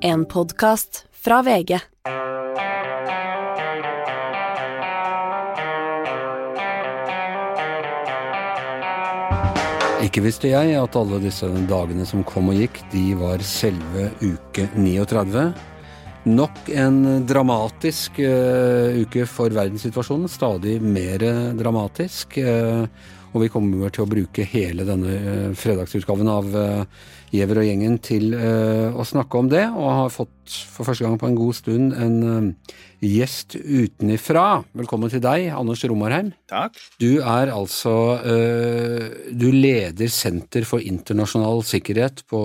En podkast fra VG. Ikke visste jeg at alle disse dagene som kom og gikk, de var selve uke 39. Nok en dramatisk uh, uke for verdenssituasjonen. Stadig mer dramatisk. Uh, og vi kommer til å bruke hele denne uh, fredagsutgaven av Giæver og gjengen til å snakke om det, og har fått for første gang på en god stund en gjest utenifra. Velkommen til deg, Anders Romarheim. Takk. Du er altså Du leder Senter for internasjonal sikkerhet på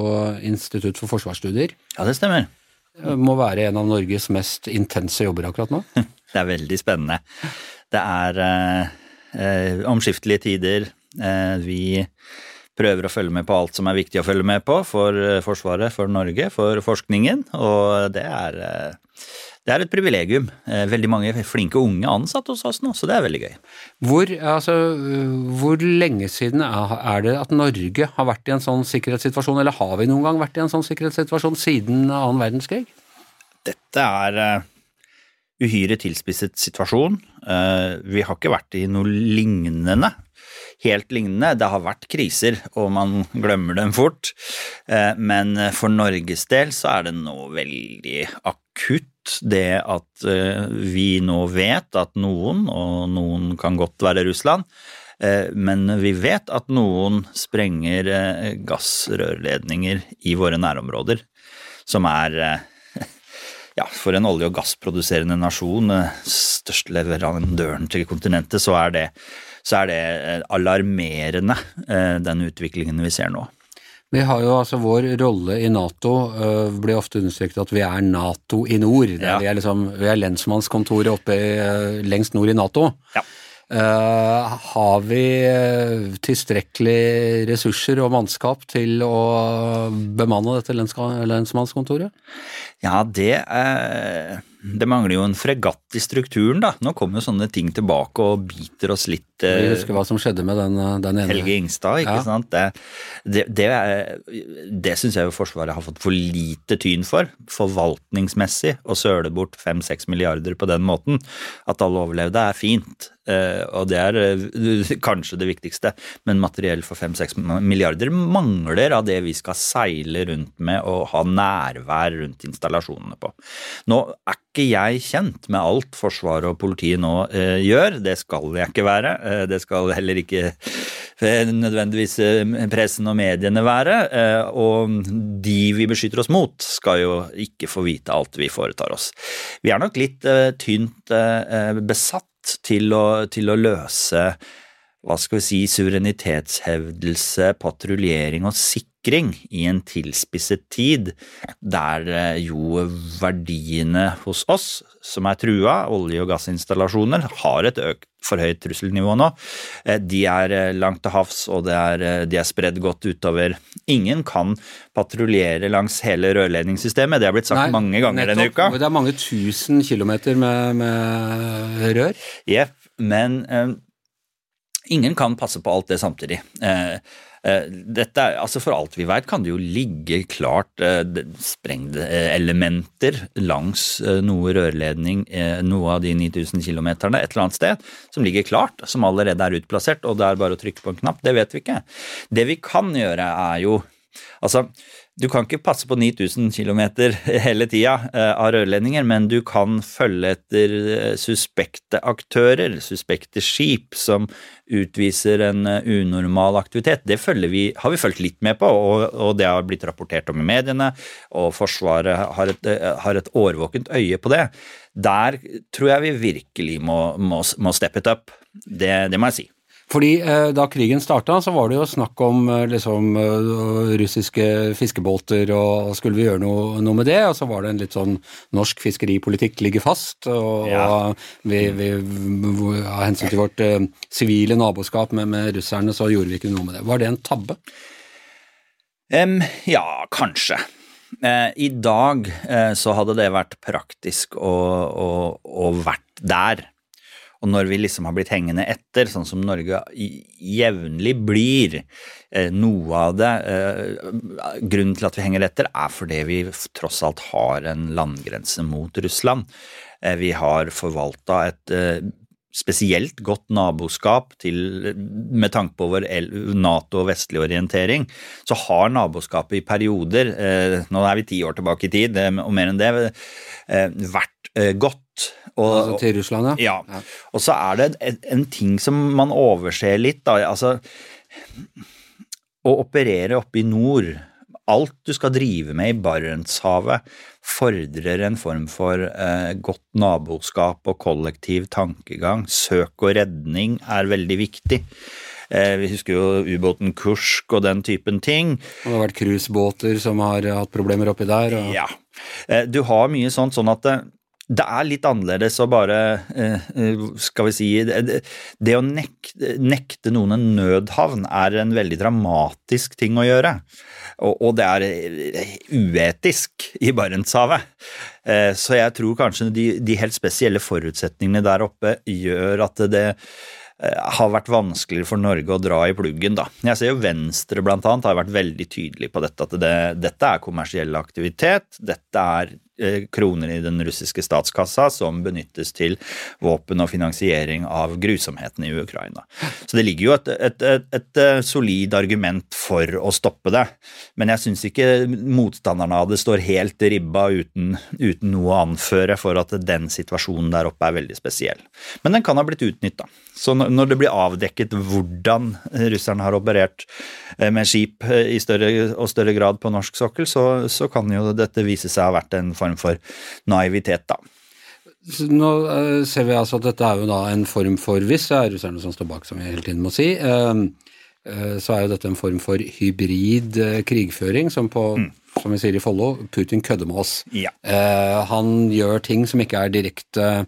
Institutt for forsvarsstudier. Ja, det stemmer. Det må være en av Norges mest intense jobber akkurat nå? Det er veldig spennende. Det er eh, omskiftelige tider. Eh, vi prøver å følge med på alt som er viktig å følge med på for Forsvaret, for Norge, for forskningen, og det er, det er et privilegium. Veldig mange flinke unge ansatte hos oss nå, så det er veldig gøy. Hvor, altså, hvor lenge siden er det at Norge har vært i en sånn sikkerhetssituasjon, eller har vi noen gang vært i en sånn sikkerhetssituasjon siden annen verdenskrig? Dette er uhyre tilspisset situasjon. Vi har ikke vært i noe lignende helt lignende. Det har vært kriser, og man glemmer dem fort. Men for Norges del så er det nå veldig akutt det at vi nå vet at noen, og noen kan godt være Russland, men vi vet at noen sprenger gassrørledninger i våre nærområder, som er ja, for en olje- og gassproduserende nasjon, største leverandøren til kontinentet, så er det så er det alarmerende, den utviklingen vi ser nå. Vi har jo altså Vår rolle i Nato uh, blir ofte understreket at vi er Nato i nord. Ja. Vi, er liksom, vi er lensmannskontoret oppe uh, lengst nord i Nato. Ja. Uh, har vi tilstrekkelig ressurser og mannskap til å bemanne dette lensmannskontoret? Ja, det er det mangler jo en fregatt i strukturen, da. Nå kommer jo sånne ting tilbake og biter oss litt. Vi husker hva som skjedde med den, den ene. Helge Ingstad, ikke ja. sant. Det, det, det, det syns jeg jo Forsvaret har fått for lite tyn for, forvaltningsmessig. Å søle bort fem-seks milliarder på den måten. At alle overlevde er fint, og det er kanskje det viktigste. Men materiell for fem-seks milliarder mangler av det vi skal seile rundt med og ha nærvær rundt installasjonene på. Nå er ikke jeg kjent med alt Forsvaret og politiet nå eh, gjør. Det skal jeg ikke være. Eh, det skal heller ikke eh, nødvendigvis pressen og mediene være. og de vi beskytter oss mot, skal jo ikke få vite alt vi foretar oss. Vi er nok litt tynt besatt til å, til å løse hva skal vi si, suverenitetshevdelse, patruljering og sikring i en tilspisset tid, der jo verdiene hos oss, som er trua, olje- og gassinstallasjoner, har et økt for høyt trusselnivå nå. De er langt til havs, og er, de er spredd godt utover. Ingen kan patruljere langs hele rørledningssystemet, det har blitt sagt Nei, mange ganger nettopp, denne uka. Det er mange tusen kilometer med, med rør. Jepp, men Ingen kan passe på alt det samtidig. Dette, altså For alt vi vet, kan det jo ligge klart sprengde elementer langs noe rørledning, noe av de 9000 km et eller annet sted, som ligger klart, som allerede er utplassert, og det er bare å trykke på en knapp. Det vet vi ikke. Det vi kan gjøre, er jo Altså, du kan ikke passe på 9000 km hele tida av rørledninger, men du kan følge etter suspekte aktører, suspekte skip som utviser en unormal aktivitet. Det vi, har vi fulgt litt med på, og, og, det har blitt rapportert om i mediene, og Forsvaret har et, har et årvåkent øye på det. Der tror jeg vi virkelig må, må, må steppe it up. Det, det må jeg si. Fordi eh, Da krigen starta, så var det jo snakk om eh, liksom, uh, russiske fiskebåter, og skulle vi gjøre noe, noe, med det? Og så var det en litt sånn norsk fiskeripolitikk ligger fast, og, ja. og vi, vi, av hensyn til vårt sivile naboskap med, med, russerne, så gjorde vi ikke noe med det. Var det en tabbe? Um, ja, kanskje. Eh, I dag uh, så hadde det vært praktisk å, å, å vært der Og når vi liksom har blitt hengende etter, sånn som Norge jevnlig blir, eh, noe av det eh, Grunnen til at vi henger etter, er fordi vi tross alt har en landgrense mot Russland. Eh, vi har forvalta et spesielt godt naboskap til, med tanke på vår Nato- og vestlig orientering, så har naboskapet i perioder, nå er vi ti år tilbake i tid, og mer enn det, vært godt. Og, altså til Russland, ja. ja. Og så er det en, en ting som man overser litt, da. Altså Å operere oppe i nord alt du skal drive med i Barentshavet, fordrer en form for eh, godt naboskap og kollektiv tankegang. Søk og redning er veldig viktig. Eh, vi husker jo ubåten Kursk og den typen ting. Og det har vært cruisebåter som har hatt problemer oppi der. Og... Ja. Eh, du har mye sånt, sånn at eh, det er litt annerledes å bare eh, eh, Skal vi si Det å nekte, nekte, noen en nødhavn er en veldig dramatisk ting å gjøre. Og, og det er eh, uetisk i Barentshavet. Så jeg tror kanskje de, de helt spesielle forutsetningene der oppe gjør at det har vært vanskeligere for Norge å dra i pluggen. da. Jeg ser jo Venstre blant annet har vært veldig tydelig på dette, at det, dette er kommersiell aktivitet. Dette er kroner i den russiske statskassa som benyttes til våpen og finansiering av grusomhetene i Ukraina. Så det ligger jo et, et, et, et eh, solid argument for å stoppe det. Men jeg syns ikke motstanderne av det står helt ribba uten, uten, noe å anføre for at den situasjonen der oppe er veldig spesiell. Men den kan ha blitt utnytta. Så når det blir avdekket hvordan russerne har operert eh, med skip i større og større grad på norsk sokkel, så, så kan jo dette vise seg å ha vært en form for naivitet, da. Nå uh, ser vi altså at dette er jo da en form for Hvis det er russerne som står bak, som vi hele tiden må si, uh, uh, så er jo dette en form for hybrid krigføring, som på mm. som vi sier i Follo, Putin kødder med oss. Ja. han gjør ting som ikke er direkte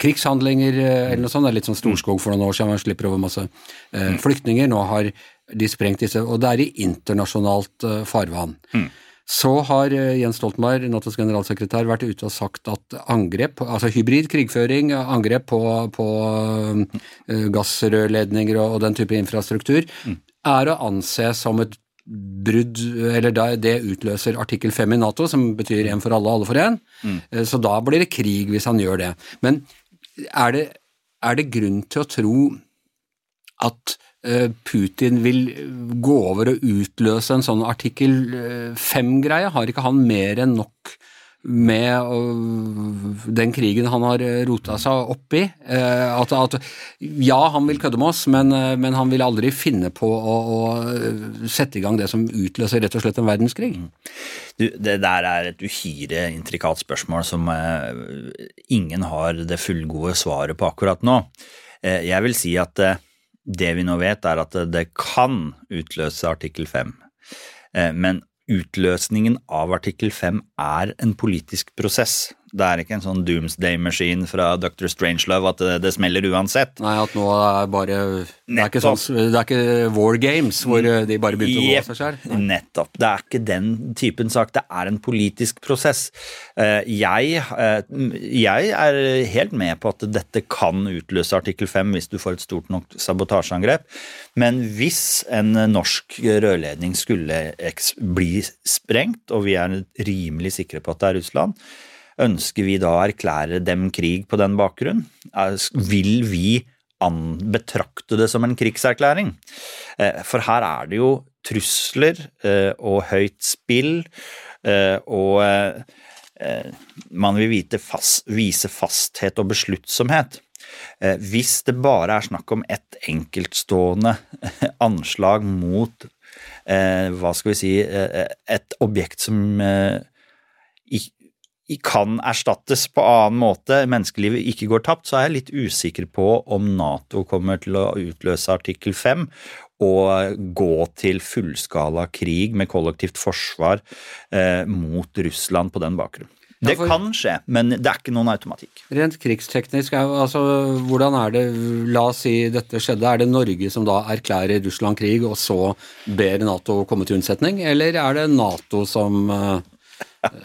krigshandlinger eller noe sånt. Det er litt sånn Storskog for noen år siden, man slipper over masse mm. flyktninger. Nå har de sprengt disse, og det er i internasjonalt farvann. Mm. Så har eh, Jens Stoltenberg, Natos generalsekretær, vært ute og sagt at angrep, altså hybrid krigføring, angrep på, på uh, gassrørledninger og, den type infrastruktur, mm. er å anse som et brudd Eller det utløser artikkel 5 i Nato, som betyr én for alle, alle for én. Mm. Uh, så da blir det krig hvis han gjør det. Men er det, er det grunn til å tro at Eh, Putin vil gå over og utløse en sånn artikkel fem-greie? Har ikke han mer enn nok med den krigen han har rota seg opp i? Eh, at, at, ja, han vil kødde med oss, men, eh, men, han vil aldri finne på å, å, sette i gang det som utløser rett og slett en verdenskrig. Du, det der er et uhyre intrikat spørsmål som ingen har det fullgode svaret på akkurat nå. jeg vil si at det vi nå vet, er at det kan utløse artikkel 5. Eh, men utløsningen av artikkel 5 er en politisk prosess. Det er ikke en sånn doomsday-maskin fra Dr. Strangelove at det, det, smeller uansett. Nei, at nå er bare Det er ikke, sånn, det er ikke War Games hvor mm. de bare begynte å gå av seg selv. Nettopp. Det er ikke den typen sak. Det er en politisk prosess. Eh, jeg, eh, jeg er helt med på at dette kan utløse artikkel 5 hvis du får et stort nok sabotasjeangrep, men hvis en norsk rørledning skulle bli sprengt, og vi er rimelig sikre på at det er Russland, Ønsker vi da å erklære dem krig på den bakgrunn? Vil vi betrakte det som en krigserklæring? Eh, for her er det jo trusler eh, og høyt spill, eh, og man vil fast, vise fasthet og besluttsomhet. Hvis det bare er snakk om ett enkeltstående anslag mot hva skal vi si, et objekt som kan erstattes på annen måte, menneskelivet ikke går tapt, så er jeg litt usikker på om Nato kommer til å utløse artikkel 5 og gå til fullskala krig med kollektivt forsvar eh, mot Russland på den bakgrunn. Det ja, for, kan skje, men det er ikke noen automatikk. Rent krigsteknisk, altså hvordan er det La oss si dette skjedde. Er det Norge som da erklærer Russland krig, og så ber Nato komme til unnsetning, eller er det Nato som uh,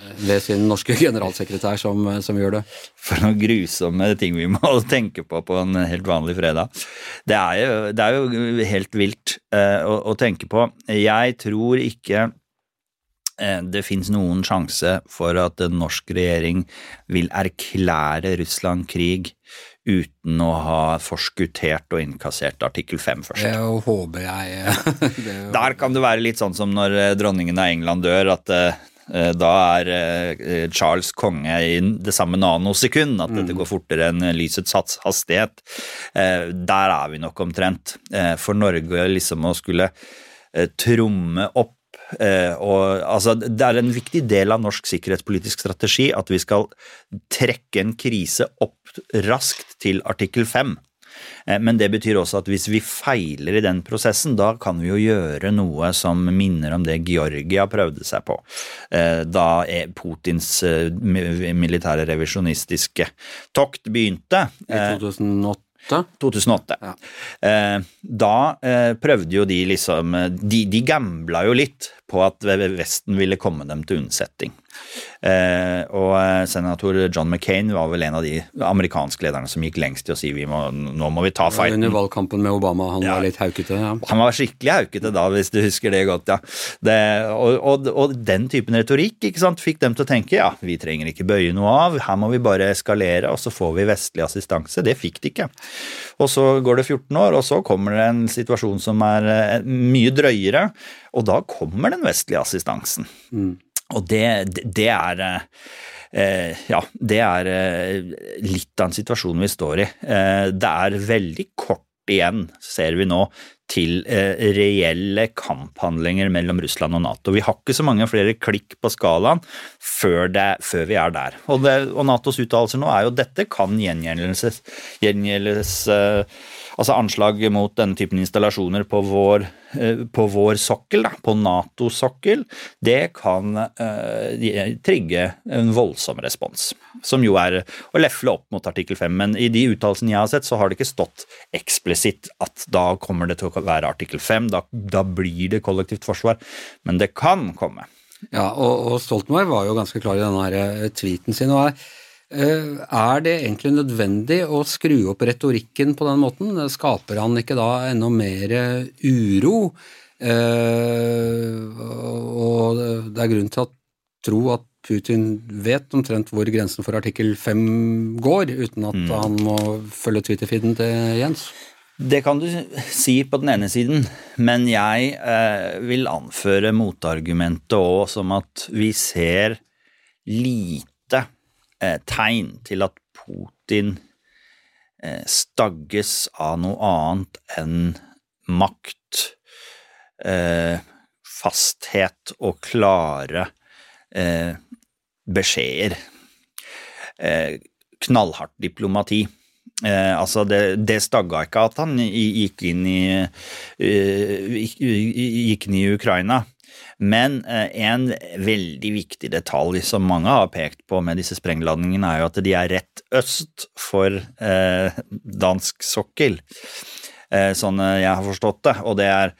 ved sin norske generalsekretær som, som, gjør det. For noen grusomme ting vi må tenke på på en helt vanlig fredag. Det er jo, det er jo helt vilt uh, å, å, tenke på. Jeg tror ikke uh, det fins noen sjanse for at en norsk regjering vil erklære Russland krig uten å ha forskuttert og innkassert artikkel 5 først. Det håper jeg. det Der kan det være litt sånn som når eh, dronningen av England dør, at da er Charles konge i det samme nanosekund, at dette mm. går fortere enn lysets hastighet. Der er vi nok omtrent. For Norge liksom å skulle tromme opp Eh, og, altså, det er en viktig del av norsk sikkerhetspolitisk strategi at vi skal trekke en krise opp raskt til artikkel 5. Eh, men det betyr også at hvis vi feiler i den prosessen, da kan vi jo gjøre noe som minner om det Georgia prøvde seg på. Eh, da Putins militære revisjonistiske tokt begynte. I 2008? 2008. Ja. Da prøvde jo de liksom De, de gambla jo litt på at Vesten ville komme dem til unnsetning. Eh, og eh, senator John McCain var vel en av de amerikanske lederne som gikk lengst i å si vi må, nå må vi ta fighten. Under valgkampen med Obama, han ja. var litt haukete? Ja. Han var skikkelig haukete da, hvis du husker det godt, ja. Det, og, og, og, den typen retorikk ikke sant, fikk dem til å tenke ja, vi trenger ikke bøye noe av, her må vi bare eskalere, og så får vi vestlig assistanse. Det fikk de ikke. Og så går det 14 år, og så kommer det en situasjon som er eh, mye drøyere, og da kommer den vestlige assistansen. Mm. Og det, det er eh, ja, det er eh, litt av en situasjon vi står i. Eh, det er veldig kort igjen, ser vi nå, til reelle kamphandlinger mellom Russland og Nato. Vi har ikke så mange flere klikk på skalaen før, det, før vi er der. Og, det, og Natos uttalelser nå er jo dette kan gjengjeldes, gjengjeldes altså anslag mot denne typen installasjoner på vår, eh, på vår sokkel, da, på Nato-sokkel, det kan eh, trigge en voldsom respons. Som jo er å lefle opp mot artikkel 5. Men i de uttalelsene jeg har sett, så har det ikke stått eksplisitt at da kommer det til å være artikkel 5, da, da blir det kollektivt forsvar. Men det kan komme. Ja, og, og Stoltenberg var jo ganske klar i denne her tweeten sin. og er Eh, er det egentlig nødvendig å skru opp retorikken på den måten? Skaper han ikke da enda mer uro? Eh, og det er grunn til å tro at Putin vet omtrent hvor grensen for artikkel 5 går, uten at mm. han må følge Twitter-feeden til Jens. Det kan du si på den ene siden, men jeg eh, vil anføre motargumentet òg som at vi ser lite eh, tegn til at Putin eh, stagges av noe annet enn makt, eh, fasthet og klare eh, beskjeder. Eh, knallhardt diplomati. Eh, altså det, det, stagga ikke at han gikk inn i, uh, gikk inn i Ukraina. Men eh, en veldig viktig detalj som mange har pekt på med disse sprengladningene, er jo at de er rett øst for eh, dansk sokkel, eh, sånn jeg har forstått det. Og det er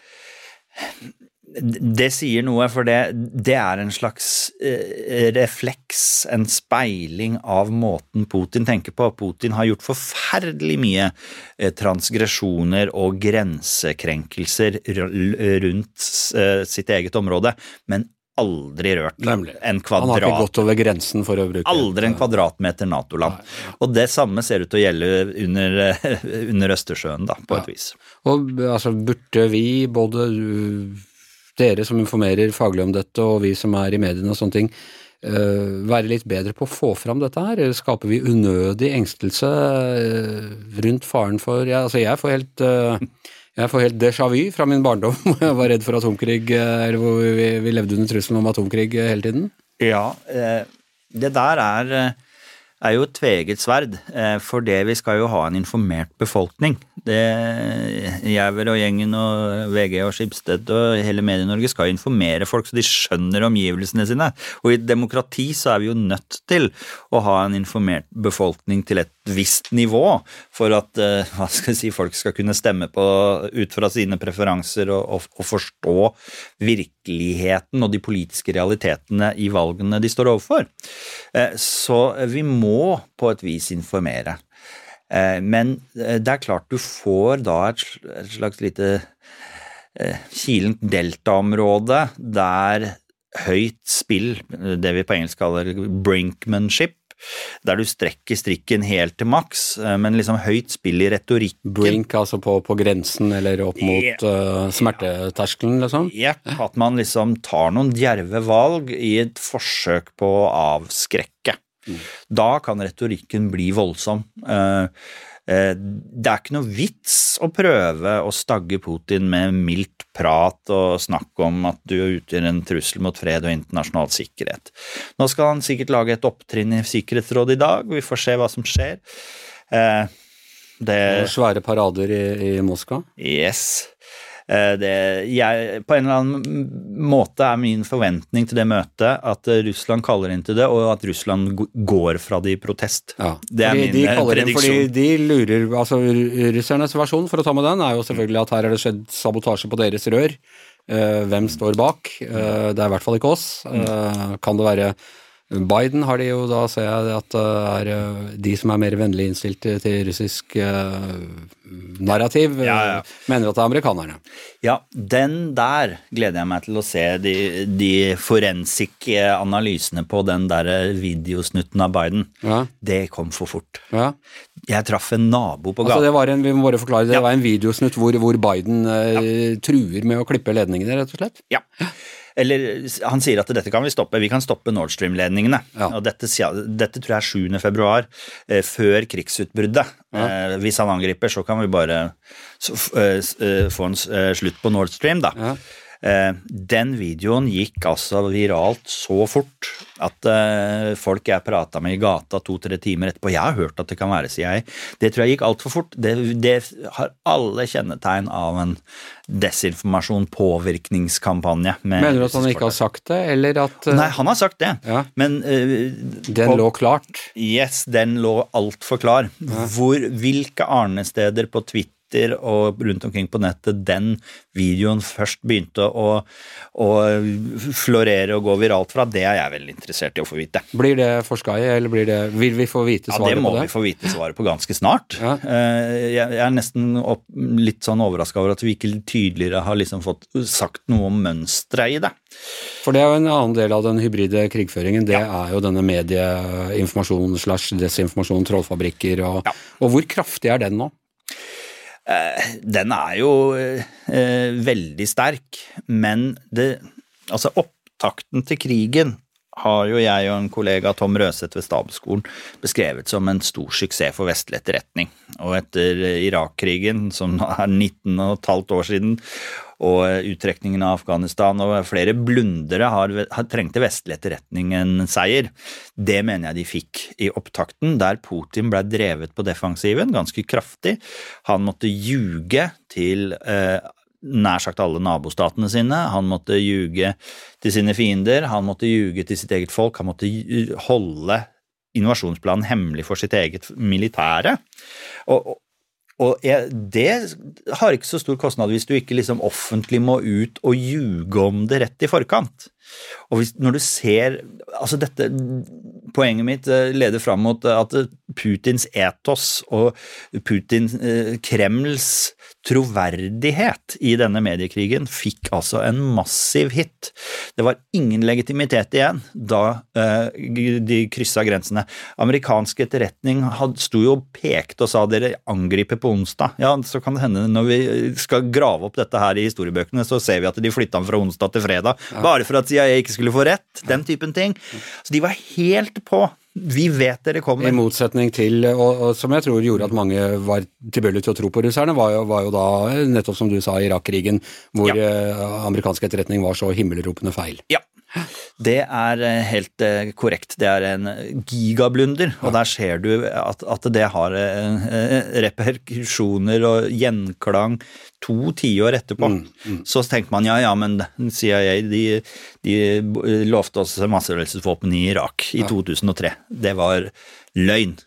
det sier noe, for det, det er en slags eh, refleks, en speiling av måten Putin tenker på. Putin har gjort forferdelig mye eh, transgresjoner og grensekrenkelser rundt eh, sitt eget område, men aldri rørt Nemlig. en kvadrat. Han har ikke gått over grensen for å bruke Aldri en kvadratmeter Nato-land. Og det samme ser ut til å gjelde under, under Østersjøen, da, på ja. et vis. Og altså, burde vi, både dere som informerer faglig om dette, og vi som er i mediene og sånne ting, uh, være litt bedre på å få fram dette her? Skaper vi unødig engstelse uh, rundt faren for ja, Altså, jeg får helt uh, jeg får helt déjà vu fra min barndom, hvor jeg var redd for atomkrig, eller hvor vi, vi levde under trusselen om atomkrig hele tiden. Ja, det der er er jo et tveget sverd. Eh, for det vi skal jo ha en informert befolkning. Det Jæver og gjengen og VG og Skipsted og hele Medie-Norge skal informere folk så de skjønner omgivelsene sine. Og i et demokrati så er vi jo nødt til å ha en informert befolkning til et visst nivå for at eh, hva skal jeg si, folk skal kunne stemme på ut fra sine preferanser og, og, og forstå virkeligheten og de politiske realitetene i valgene de står overfor. Eh, Så vi må på et vis informere. Eh, Men det er klart du får da et slags lite kilent deltaområde der høyt spill, det vi på engelsk kaller brinkmanship, der du strekker strikken helt til maks, eh, men liksom høyt spill i retorikken. Brink, altså på, på grensen eller opp mot eh, smerteterskelen, liksom? Jepp, at man liksom tar noen djerve valg i et forsøk på å avskrekke. Da kan retorikken bli voldsom. Eh, Det er ikke noe vits å prøve å stagge Putin med mildt prat og snakk om at du utgjør en trussel mot fred og internasjonal sikkerhet. Nå skal han sikkert lage et opptrinn i Sikkerhetsrådet i dag, vi får se hva som skjer. Det, Det Svære parader i, i Moskva? Yes. Eh, Det, jeg, på en eller annen måte er min forventning til det møtet at eh, Russland kaller inn til det, og at Russland går fra det i protest. Ja. Det er fordi min de eh, inn, fordi de lurer, altså Russernes versjon, for å ta med den, er jo selvfølgelig at her er det skjedd sabotasje på deres rør. Hvem står bak? Det er i hvert fall ikke oss. Kan det være Biden har de jo da, ser jeg at det er eh, de som er mer vennlig innstilt til, russisk eh, narrativ, eh, Ja, ja. mener at det er amerikanerne. Ja, den der gleder jeg meg til å se de, de forensic-analysene på den der videosnutten av Biden. Ja, Det kom for fort. ja. Jeg traff en nabo på Altså det var en, vi må bare forklare, det Ja. var en videosnutt hvor, hvor Biden eh, truer med å klippe ledningene, rett og slett. Ja. Eller han sier at dette kan vi stoppe, vi kan stoppe Nord Stream-ledningene. Ja. Og dette, dette tror jeg er 7. februar, eh, før krigsutbruddet. Eh, hvis han angriper, så kan vi bare så, eh, eh, få en eh, slutt på Nord Stream, da. Ja. Eh, den videoen gikk altså viralt så fort at eh, folk jeg prata med i gata to-tre timer etterpå Jeg har hørt at det kan være, sier jeg. Det tror jeg gikk altfor fort. Det, det har alle kjennetegn av en desinformasjon, påvirkningskampanje. Mener du at han ikke har sagt det, eller at eh, Nei, han har sagt det. Ja. Men uh, den på- lå klart? Yes, den lå altfor klar. Hvor, hvilke arnesteder på Twitter og rundt omkring på nettet den videoen først begynte å, å florere og gå viralt fra, det er jeg veldig interessert i å få vite. Blir det forska i, eller blir det, vil vi få vite svaret på Det må på det? vi få vite svaret på ganske snart. Ja. Eh, Jeg er nesten opp, litt sånn overraska over at vi ikke tydeligere har liksom fått sagt noe om mønsteret i det. For det er jo en annen del av den hybride krigføringen. Det er jo denne medieinformasjonen slash desinformasjon, trollfabrikker og Ja. Og hvor kraftig er den nå? Den er jo eh, veldig sterk, men det Altså, opptakten til krigen har jo jeg og en kollega, Tom Røseth ved Stabsskolen, beskrevet som en stor suksess for vestlig etterretning. Og etter Irak-krigen, som er 19 15 år siden, og uttrekningen av Afghanistan og flere blundere har, har trengte vestlig etterretning en seier. Det mener jeg de fikk i opptakten, der Putin ble drevet på defensiven ganske kraftig. Han måtte ljuge til eh, nær sagt alle nabostatene sine. Han måtte ljuge til sine fiender, han måtte ljuge til sitt eget folk, han måtte holde invasjonsplanen hemmelig for sitt eget militære. Og, og- jeg, det har ikke så stor kostnad hvis du ikke liksom offentlig må ut og ljuge om det rett i forkant. Og hvis, når du ser altså dette, Poenget mitt eh, leder fram mot at Putins etos og Putin, eh, Kremls troverdighet i denne mediekrigen fikk altså en massiv hit. Det var ingen legitimitet igjen da eh, de kryssa grensene. Amerikansk etterretning sto jo og pekte og sa dere angriper på onsdag. Ja, så kan det hende når vi skal grave opp dette her i historiebøkene, så ser vi at de flytta den fra onsdag til fredag. Bare for at CIA ikke skulle få rett. Den typen ting. Så de var helt på. Vi vet dere I kommer. motsetning til, og, og som jeg tror gjorde at mange var tilbøyelige til å tro på russerne, var jo, var jo da, nettopp som du sa, Irak-krigen, hvor Ja. eh, amerikansk etterretning var så himmelropende feil. Ja. Det er eh, helt eh, korrekt. Det er en gigablunder, og der ser du at, at det har eh, reperkusjoner og gjenklang to tiår etterpå. Så tenker man ja, ja, men CIA de, de lovte oss masseødeleggelsesvåpen i Irak i 2003. Det var løgn.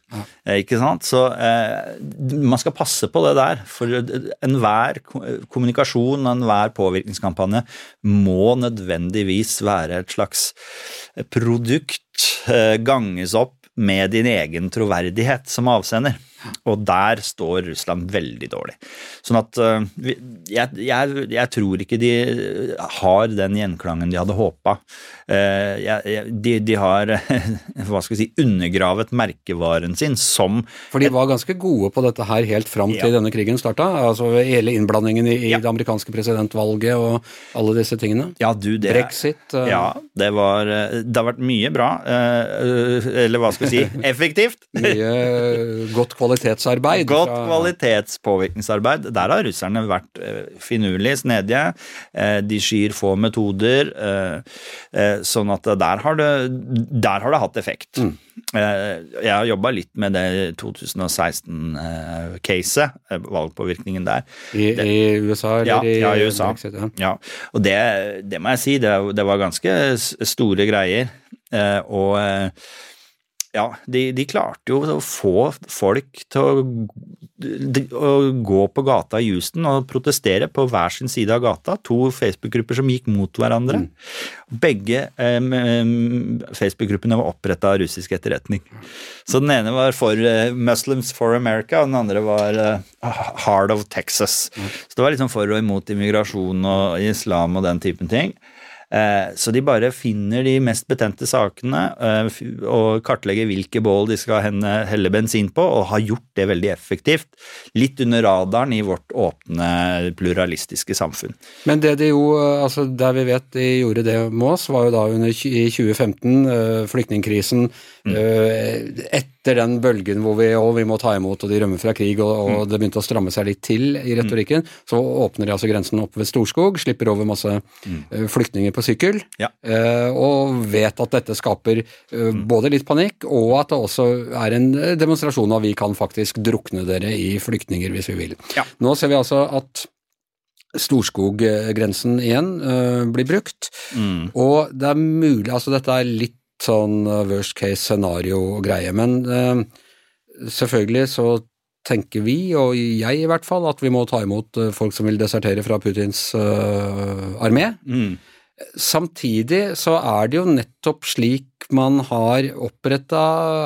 Eh, Ikke sant? Så eh, man skal passe på det der. For enhver ko- kommunikasjon og enhver påvirkningskampanje må nødvendigvis være et slags produkt eh, ganges opp med din egen troverdighet som avsender. Og der står Russland veldig dårlig. Sånn at eh, jeg, jeg, jeg tror ikke de har den gjenklangen de hadde håpa. De, de har hva skal vi si, undergravet merkevaren sin som For de var ganske gode på dette her helt fram til Ja. denne krigen starta. Altså hele innblandingen i, Ja. det amerikanske presidentvalget og alle disse tingene. Ja, du, det Brexit. eh, Ja, det var Det har vært mye bra. eh, Eller hva skal vi si? Effektivt. Mye godt kvalitetsarbeid. Godt fra- kvalitetspåvirkningsarbeid. Der har russerne vært eh, finurlig snedige. Eh, De skyr få metoder, eh, eh, sånn at der har det, der har det hatt effekt. Mm. Eh, Jeg har jobba litt med det 2016-caset, valgpåvirkningen der. I, I USA eller Ja, i, ja, i USA. Brexit? Ja. Ja, og det, det må jeg si, det, det var ganske store greier. Eh, og ja, de, de klarte jo å få folk til å, de, å gå på gata i Houston og protestere på hver sin side av gata. To Facebook-grupper som gikk mot hverandre. Begge eh, Facebook-gruppene var oppretta av russisk etterretning. Så den ene var for eh, Muslims for America, og den andre var eh, Heart of Texas. Så det var liksom for og imot immigrasjon og islam og den typen ting. Eh, Så de bare finner de mest betente sakene eh, og kartlegger hvilke bål de skal helle bensin på, og har gjort det veldig effektivt. Litt under radaren i vårt åpne, pluralistiske samfunn. Men det de jo, eh, altså der vi vet de gjorde det med oss, var jo da under i 2015, flyktningkrisen. Mm. eh, etter den bølgen hvor vi, og vi må ta imot og de rømmer fra krig, og, og det begynte å stramme seg litt til i retorikken, så åpner de altså grensen opp ved Storskog, slipper over masse eh, flyktninger på sykkel, Ja. eh, og vet at dette skaper eh, både litt panikk, og at det også er en demonstrasjon av vi kan faktisk drukne dere i flyktninger hvis vi vil. Ja. Nå ser vi altså at Storskog-grensen igjen eh, blir brukt. Mm. Og det er mulig Altså, dette er litt sånn eh, worst case scenario-greie, men eh, selvfølgelig så tenker vi, og jeg i hvert fall, at vi må ta imot eh, folk som vil desertere fra Putins armé. Mm. Samtidig så er det jo nettopp slik man har oppretta,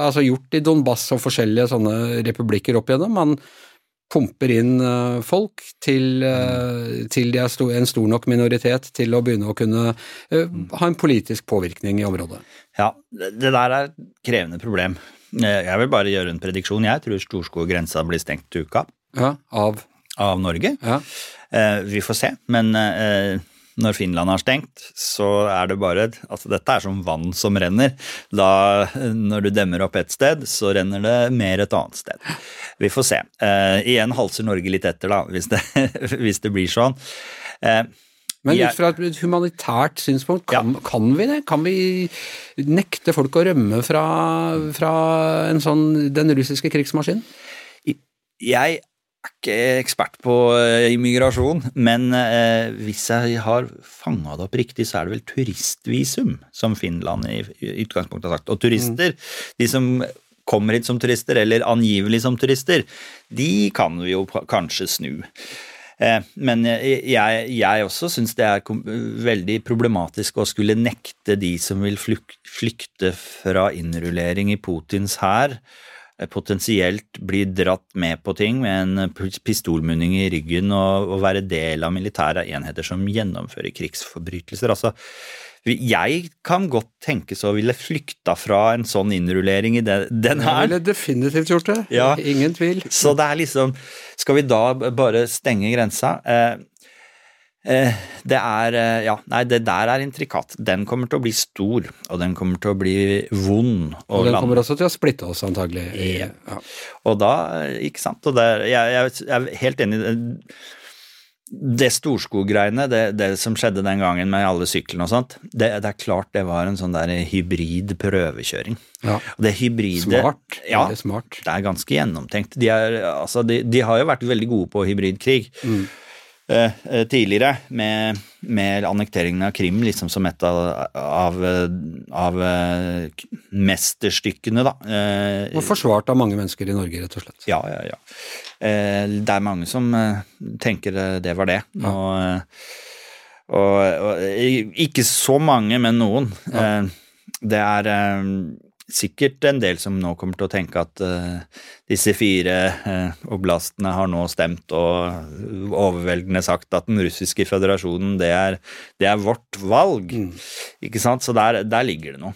altså gjort i Donbass og forskjellige sånne republikker opp igjennom. Man pumper inn eh, folk til, eh, til de er en stor nok minoritet til å begynne å kunne eh, ha en politisk påvirkning i området. Ja, det der er et krevende problem. Jeg vil bare gjøre en prediksjon. Jeg tror Storskog-grensa blir stengt til uka Ja, av av Norge. ja. Vi får se, men når Finland har stengt, så er det bare Altså, dette er som vann som renner. Da, når du demmer opp et sted, så renner det mer et annet sted. Vi får se. Eh, igjen halser Norge litt etter, da, hvis det, hvis det blir sånn. Eh, Men ut fra et humanitært synspunkt, kan, kan vi det? Kan vi nekte folk å rømme fra, fra en sånn, den russiske krigsmaskinen? Jeg er ikke ekspert på eh, immigrasjon, men eh, hvis jeg har fanga det opp riktig, så er det vel turistvisum som Finland i, i utgangspunktet har sagt. Og turister, de som kommer hit som turister, eller angivelig som turister, de kan vi jo kanskje snu. Eh, Men jeg, jeg, jeg også syns det er veldig problematisk å skulle nekte de som vil flykte fra innrullering i Putins hær, eh, potensielt bli dratt med på ting med en pistolmunning i ryggen og, og være del av militære enheter som gjennomfører krigsforbrytelser. Altså, jeg kan godt tenke så ville flykta fra en sånn innrullering i den, den Jeg her. ville definitivt gjort det. Ja. Ingen tvil. Så det er liksom Skal vi da bare stenge grensa? Eh, eh, det er eh, Ja, nei, det der er intrikat. Den kommer til å bli stor, og den kommer til å bli vond å Og den kommer også til å splitte oss, antagelig. Ja. Ja. Og da, eh, ikke sant Og det, er- jeg, jeg, jeg er helt enig. det Storskog-greiene, det, det, som skjedde den gangen med alle syklene og sånt, det, det, er klart det var en sånn der hybrid prøvekjøring. Ja. Det hybride Smart. Ja, Veldig smart. det er ganske gjennomtenkt. De, er, altså, de, de har jo vært veldig gode på hybridkrig Mm. Eh, eh, tidligere, med, med annekteringen av Krim liksom som et av, av, av eh, mesterstykkene, da. Og forsvart av mange mennesker i Norge, rett og slett. ja, ja, ja. Det er mange som tenker det var det. Og, eh, og, og eh, ikke så mange, men noen. Ja. det er sikkert en del som nå kommer til å tenke at uh, disse fire uh, oblastene har nå stemt og overveldende sagt at den russiske føderasjonen, det er, det er vårt valg. Ikke sant? Så der, der ligger det noe.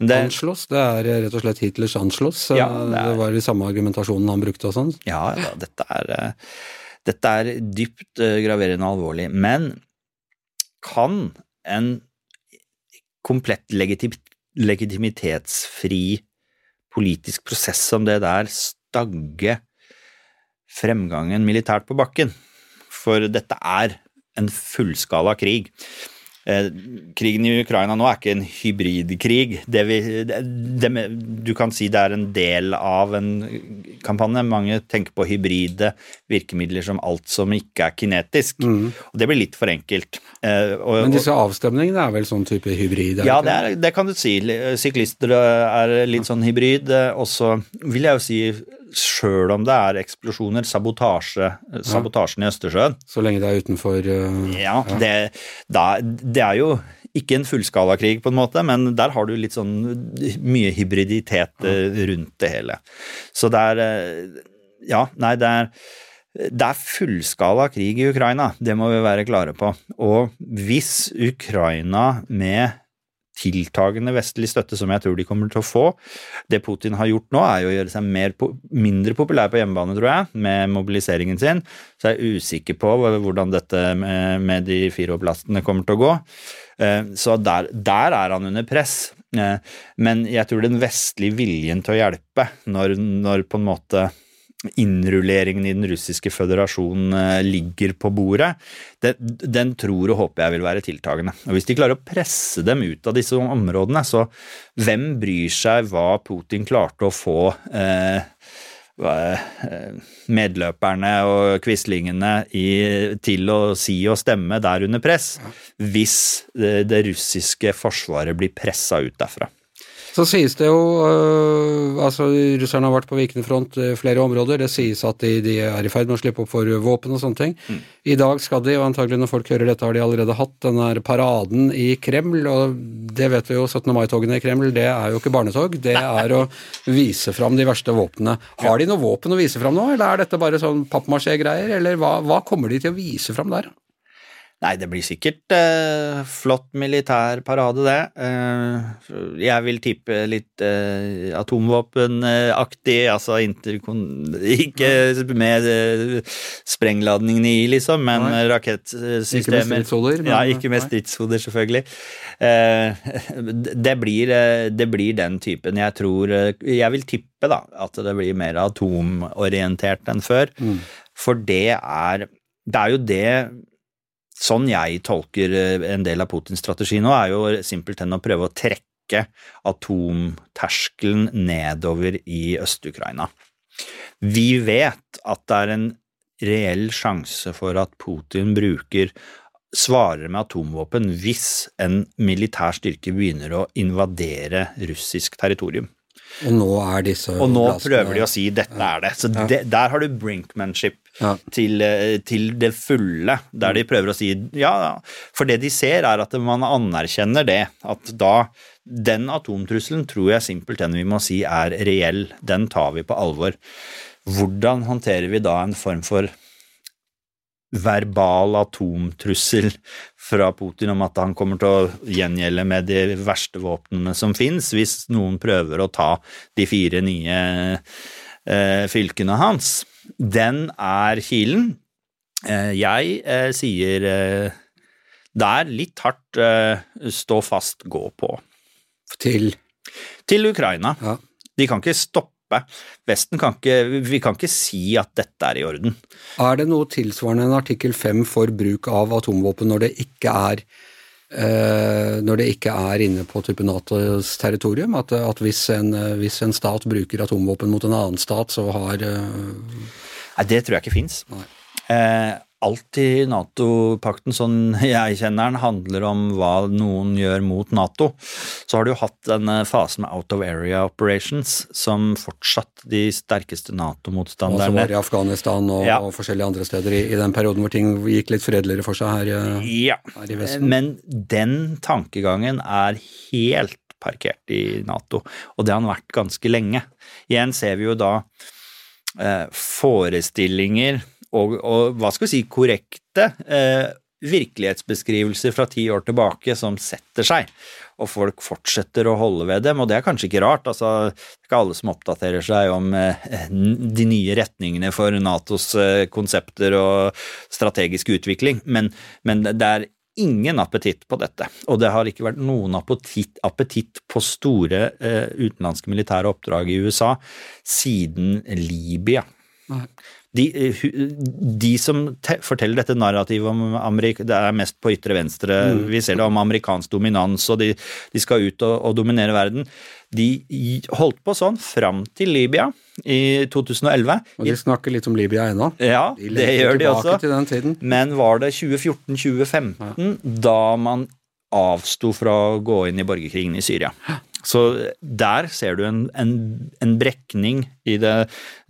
Det, anslås, det er rett og slett Hitlers anslås. Ja, det, det er- var i samme argumentasjonen han brukte og sånn. Ja, da, dette er, uh, dette er dypt eh, graverende og alvorlig. Men kan en komplett legitim, legitimitetsfri politisk prosess som det der stagge fremgangen militært på bakken? For dette er en fullskala krig. Eh, krigen i Ukraina nå er ikke en hybridkrig. Det vi, det, det, du kan si det er en del av en kampanje. Mange tenker på hybride virkemidler som alt som ikke er kinetisk. Og det blir litt for enkelt. Eh, og, Men disse avstemningene er vel sånn type hybrid? ja, det, er, det kan du si. Syklister er litt sånn hybrid. Og så vil jeg jo si, sjøl om det er eksplosjoner, sabotasje, sabotasjen i Østersjøen Så lenge det er utenfor uh, Ja, det, da, det er jo ikke en fullskalakrig på en måte, men der har du litt sånn mye hybriditet eh, rundt det hele. Så det er eh, Ja, nei, det er det er fullskala krig i Ukraina, det må vi være klare på. Og hvis Ukraina med tiltagende vestlig støtte, som jeg tror de kommer til å få. Det Putin har gjort nå, er jo å gjøre seg mer, mindre populær på hjemmebane, tror jeg, med mobiliseringen sin. Så jeg er usikker på hvordan dette med, de fire oblastene kommer til å gå. Eh, Så der, der er han under press. Eh, Men jeg tror den vestlige viljen til å hjelpe, når, når på en måte innrulleringen i den russiske føderasjonen eh, ligger på bordet, den, den tror og håper jeg vil være tiltagende. Og Hvis de klarer å presse dem ut av disse områdene, så hvem bryr seg hva Putin klarte å få eh, eh, medløperne og quislingene til å si og stemme der under press, hvis det, det russiske forsvaret blir pressa ut derfra. Så sies det jo øh, Altså, russerne har vært på vikende front i flere områder. Det sies at de, de er i ferd med å slippe opp for våpen og sånne ting. I dag skal de, og antagelig når folk hører dette, har de allerede hatt den her paraden i Kreml. Og det vet vi jo, 17. mai-togene i Kreml, det er jo ikke barnetog. Det er å vise fram de verste våpnene. Har de noe våpen å vise fram nå, eller er dette bare sånn pappmasjé-greier? Eller hva, hva kommer de til å vise fram der? Nei, det blir sikkert eh, flott militær parade, det. Eh, jeg vil tippe litt eh, atomvåpenaktig, altså interkon... Ikke med eh, sprengladningen i, liksom, men Nei. rakettsystemer. Ikke med stridshoder, Ja, ikke med stridshoder, selvfølgelig. Eh, det, blir, eh, det blir den typen. Jeg tror eh, Jeg vil tippe, da, at det blir mer atomorientert enn før. For det er Det er jo det Sånn jeg tolker eh, en del av Putins strategi nå, er jo simpelthen å prøve å trekke atomterskelen nedover i Øst-Ukraina. Vi vet at det er en reell sjanse for at Putin bruker svarer med atomvåpen hvis en militær styrke begynner å invadere russisk territorium. Og nå er disse Og nå prøver de å si 'dette er det'. Så det, der har du brinkmanship Ja. til, eh, til det fulle, der de prøver å si ja, ja. For det de ser, er at man anerkjenner det. At da Den atomtrusselen tror jeg simpelthen vi må si er reell. Den tar vi på alvor. Hvordan håndterer vi da en form for verbal atomtrussel fra Putin om at han kommer til å gjengjelde med de verste våpnene som fins, hvis noen prøver å ta de fire nye eh, fylkene hans. Den er kilen. Eh, jeg eh, sier eh, det er litt hardt stå fast, gå på. til Til Ukraina. Ja. De kan ikke stoppe. Vesten kan ikke, vi kan ikke si at dette er i orden. Er det noe tilsvarende en artikkel 5 for bruk av atomvåpen når det ikke er når det ikke er inne på type Natos territorium? At, at hvis, en, hvis, en, stat bruker atomvåpen mot en annen stat, så har eh... Nei, det tror jeg ikke fins. Eh, alt i Nato-pakten, sånn jeg kjenner den, handler om hva noen gjør mot Nato. Så har du hatt denne fasen med out of area operations, som fortsatt de sterkeste Nato-motstanderne Som var i Afghanistan og, ja. og forskjellige andre steder i, i, den perioden hvor ting gikk litt fredeligere for seg her, eh, ja. her i Vesten. Men den tankegangen er helt parkert i Nato, og det har den vært ganske lenge. Igjen ser vi jo da eh, forestillinger og, og, hva skal vi si, korrekte eh, virkelighetsbeskrivelser fra ti år tilbake som setter seg, og folk fortsetter å holde ved dem, og det er kanskje ikke rart. altså Det er ikke alle som oppdaterer seg om eh, de nye retningene for Natos eh, konsepter og strategisk utvikling, men, men det er ingen appetitt på dette, og det har ikke vært noen appetitt, appetitt på store eh, utenlandske militære oppdrag i USA siden Libya. De, eh, de, som forteller dette narrativet om Amerika, det er mest på ytre venstre, mm. vi ser det om amerikansk dominans, og de, de skal ut og, og, dominere verden. De holdt på sånn fram til Libya i 2011. Og de snakker litt om Libya ennå. Ja, de det gjør de også. Men var det 2014-2015 ja. da man avsto fra å gå inn i borgerkrigen i Syria? Så der ser du en, en, en brekning i det,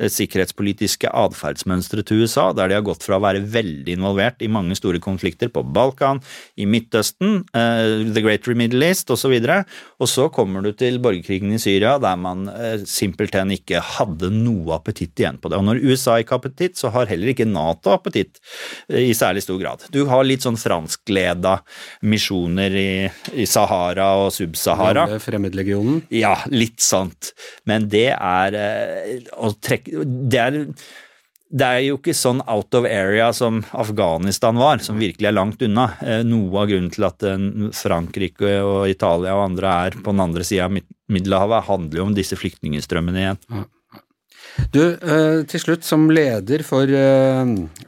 det sikkerhetspolitiske atferdsmønsteret til USA, der de har gått fra å være veldig involvert i mange store konflikter på Balkan, i Midtøsten, uh, The Greater Middle East osv., og, så og så kommer du til borgerkrigen i Syria, der man uh, simpelthen ikke hadde noe appetitt igjen på det. Og når USA ikke har appetitt, så har heller ikke Nato appetitt i særlig stor grad. Du har litt sånn franskleda misjoner i, i Sahara og Sub-Sahara. Fremmedlegionen? Ja, litt sant. Men det er å trekke det er, det er jo ikke sånn out of area som Afghanistan var, som virkelig er langt unna. Eh, noe av grunnen til at eh, Frankrike og Italia og andre er på den andre sida av Middelhavet, handler jo om disse flyktningstrømmene igjen. Du, eh, til slutt, som leder for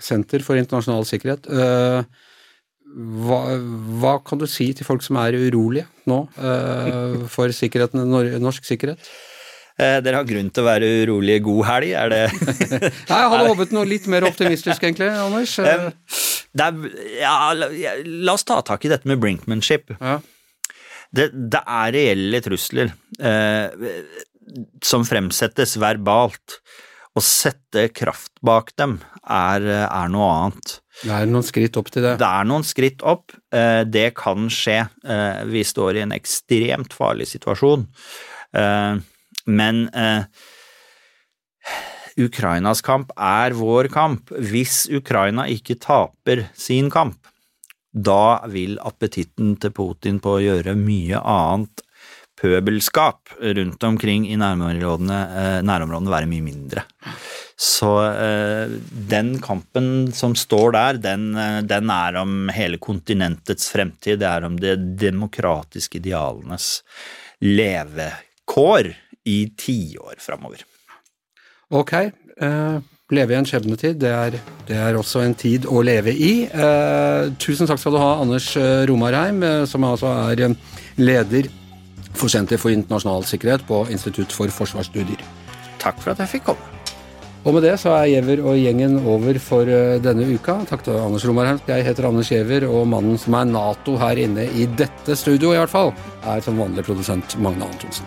Senter for internasjonal sikkerhet, hva, hva kan du si til folk som er urolige nå for sikkerheten, norsk sikkerhet? Eh, dere har grunn til å være urolige. God helg, er det Nei, jeg hadde håpet noe litt mer optimistisk, egentlig, Anders. Er, ja, la oss ta tak i dette med brinkmanship. Ja. Det, det, er reelle trusler eh, som fremsettes verbalt. Å sette kraft bak dem er, er, noe annet. Det er noen skritt opp til det. Det er noen skritt opp. Eh, det kan skje. Eh, vi står i en ekstremt farlig situasjon. Eh, men eh, Ukrainas kamp er vår kamp. Hvis Ukraina ikke taper sin kamp, da vil appetitten til Putin på å gjøre mye annet pøbelskap rundt omkring i nærområdene, eh, nærområdene være mye mindre. Så eh, den kampen som står der, den, eh, den, er om hele kontinentets fremtid. Det er om de demokratiske idealenes levekår i tiår framover. Ok. Uh, leve i en skjebnetid, det er, det er, også en tid å leve i. Uh, tusen takk skal du ha, Anders eh, Romarheim, som altså er leder for Senter for internasjonal sikkerhet på Institutt for forsvarsstudier. Takk for at jeg fikk komme. Og med det så er Giæver og gjengen over for denne uka. Takk til Anders Romarheim. Jeg heter Anders Giæver, og mannen som er Nato her inne i dette studio, i hvert fall, er som vanlig produsent Magne Antonsen.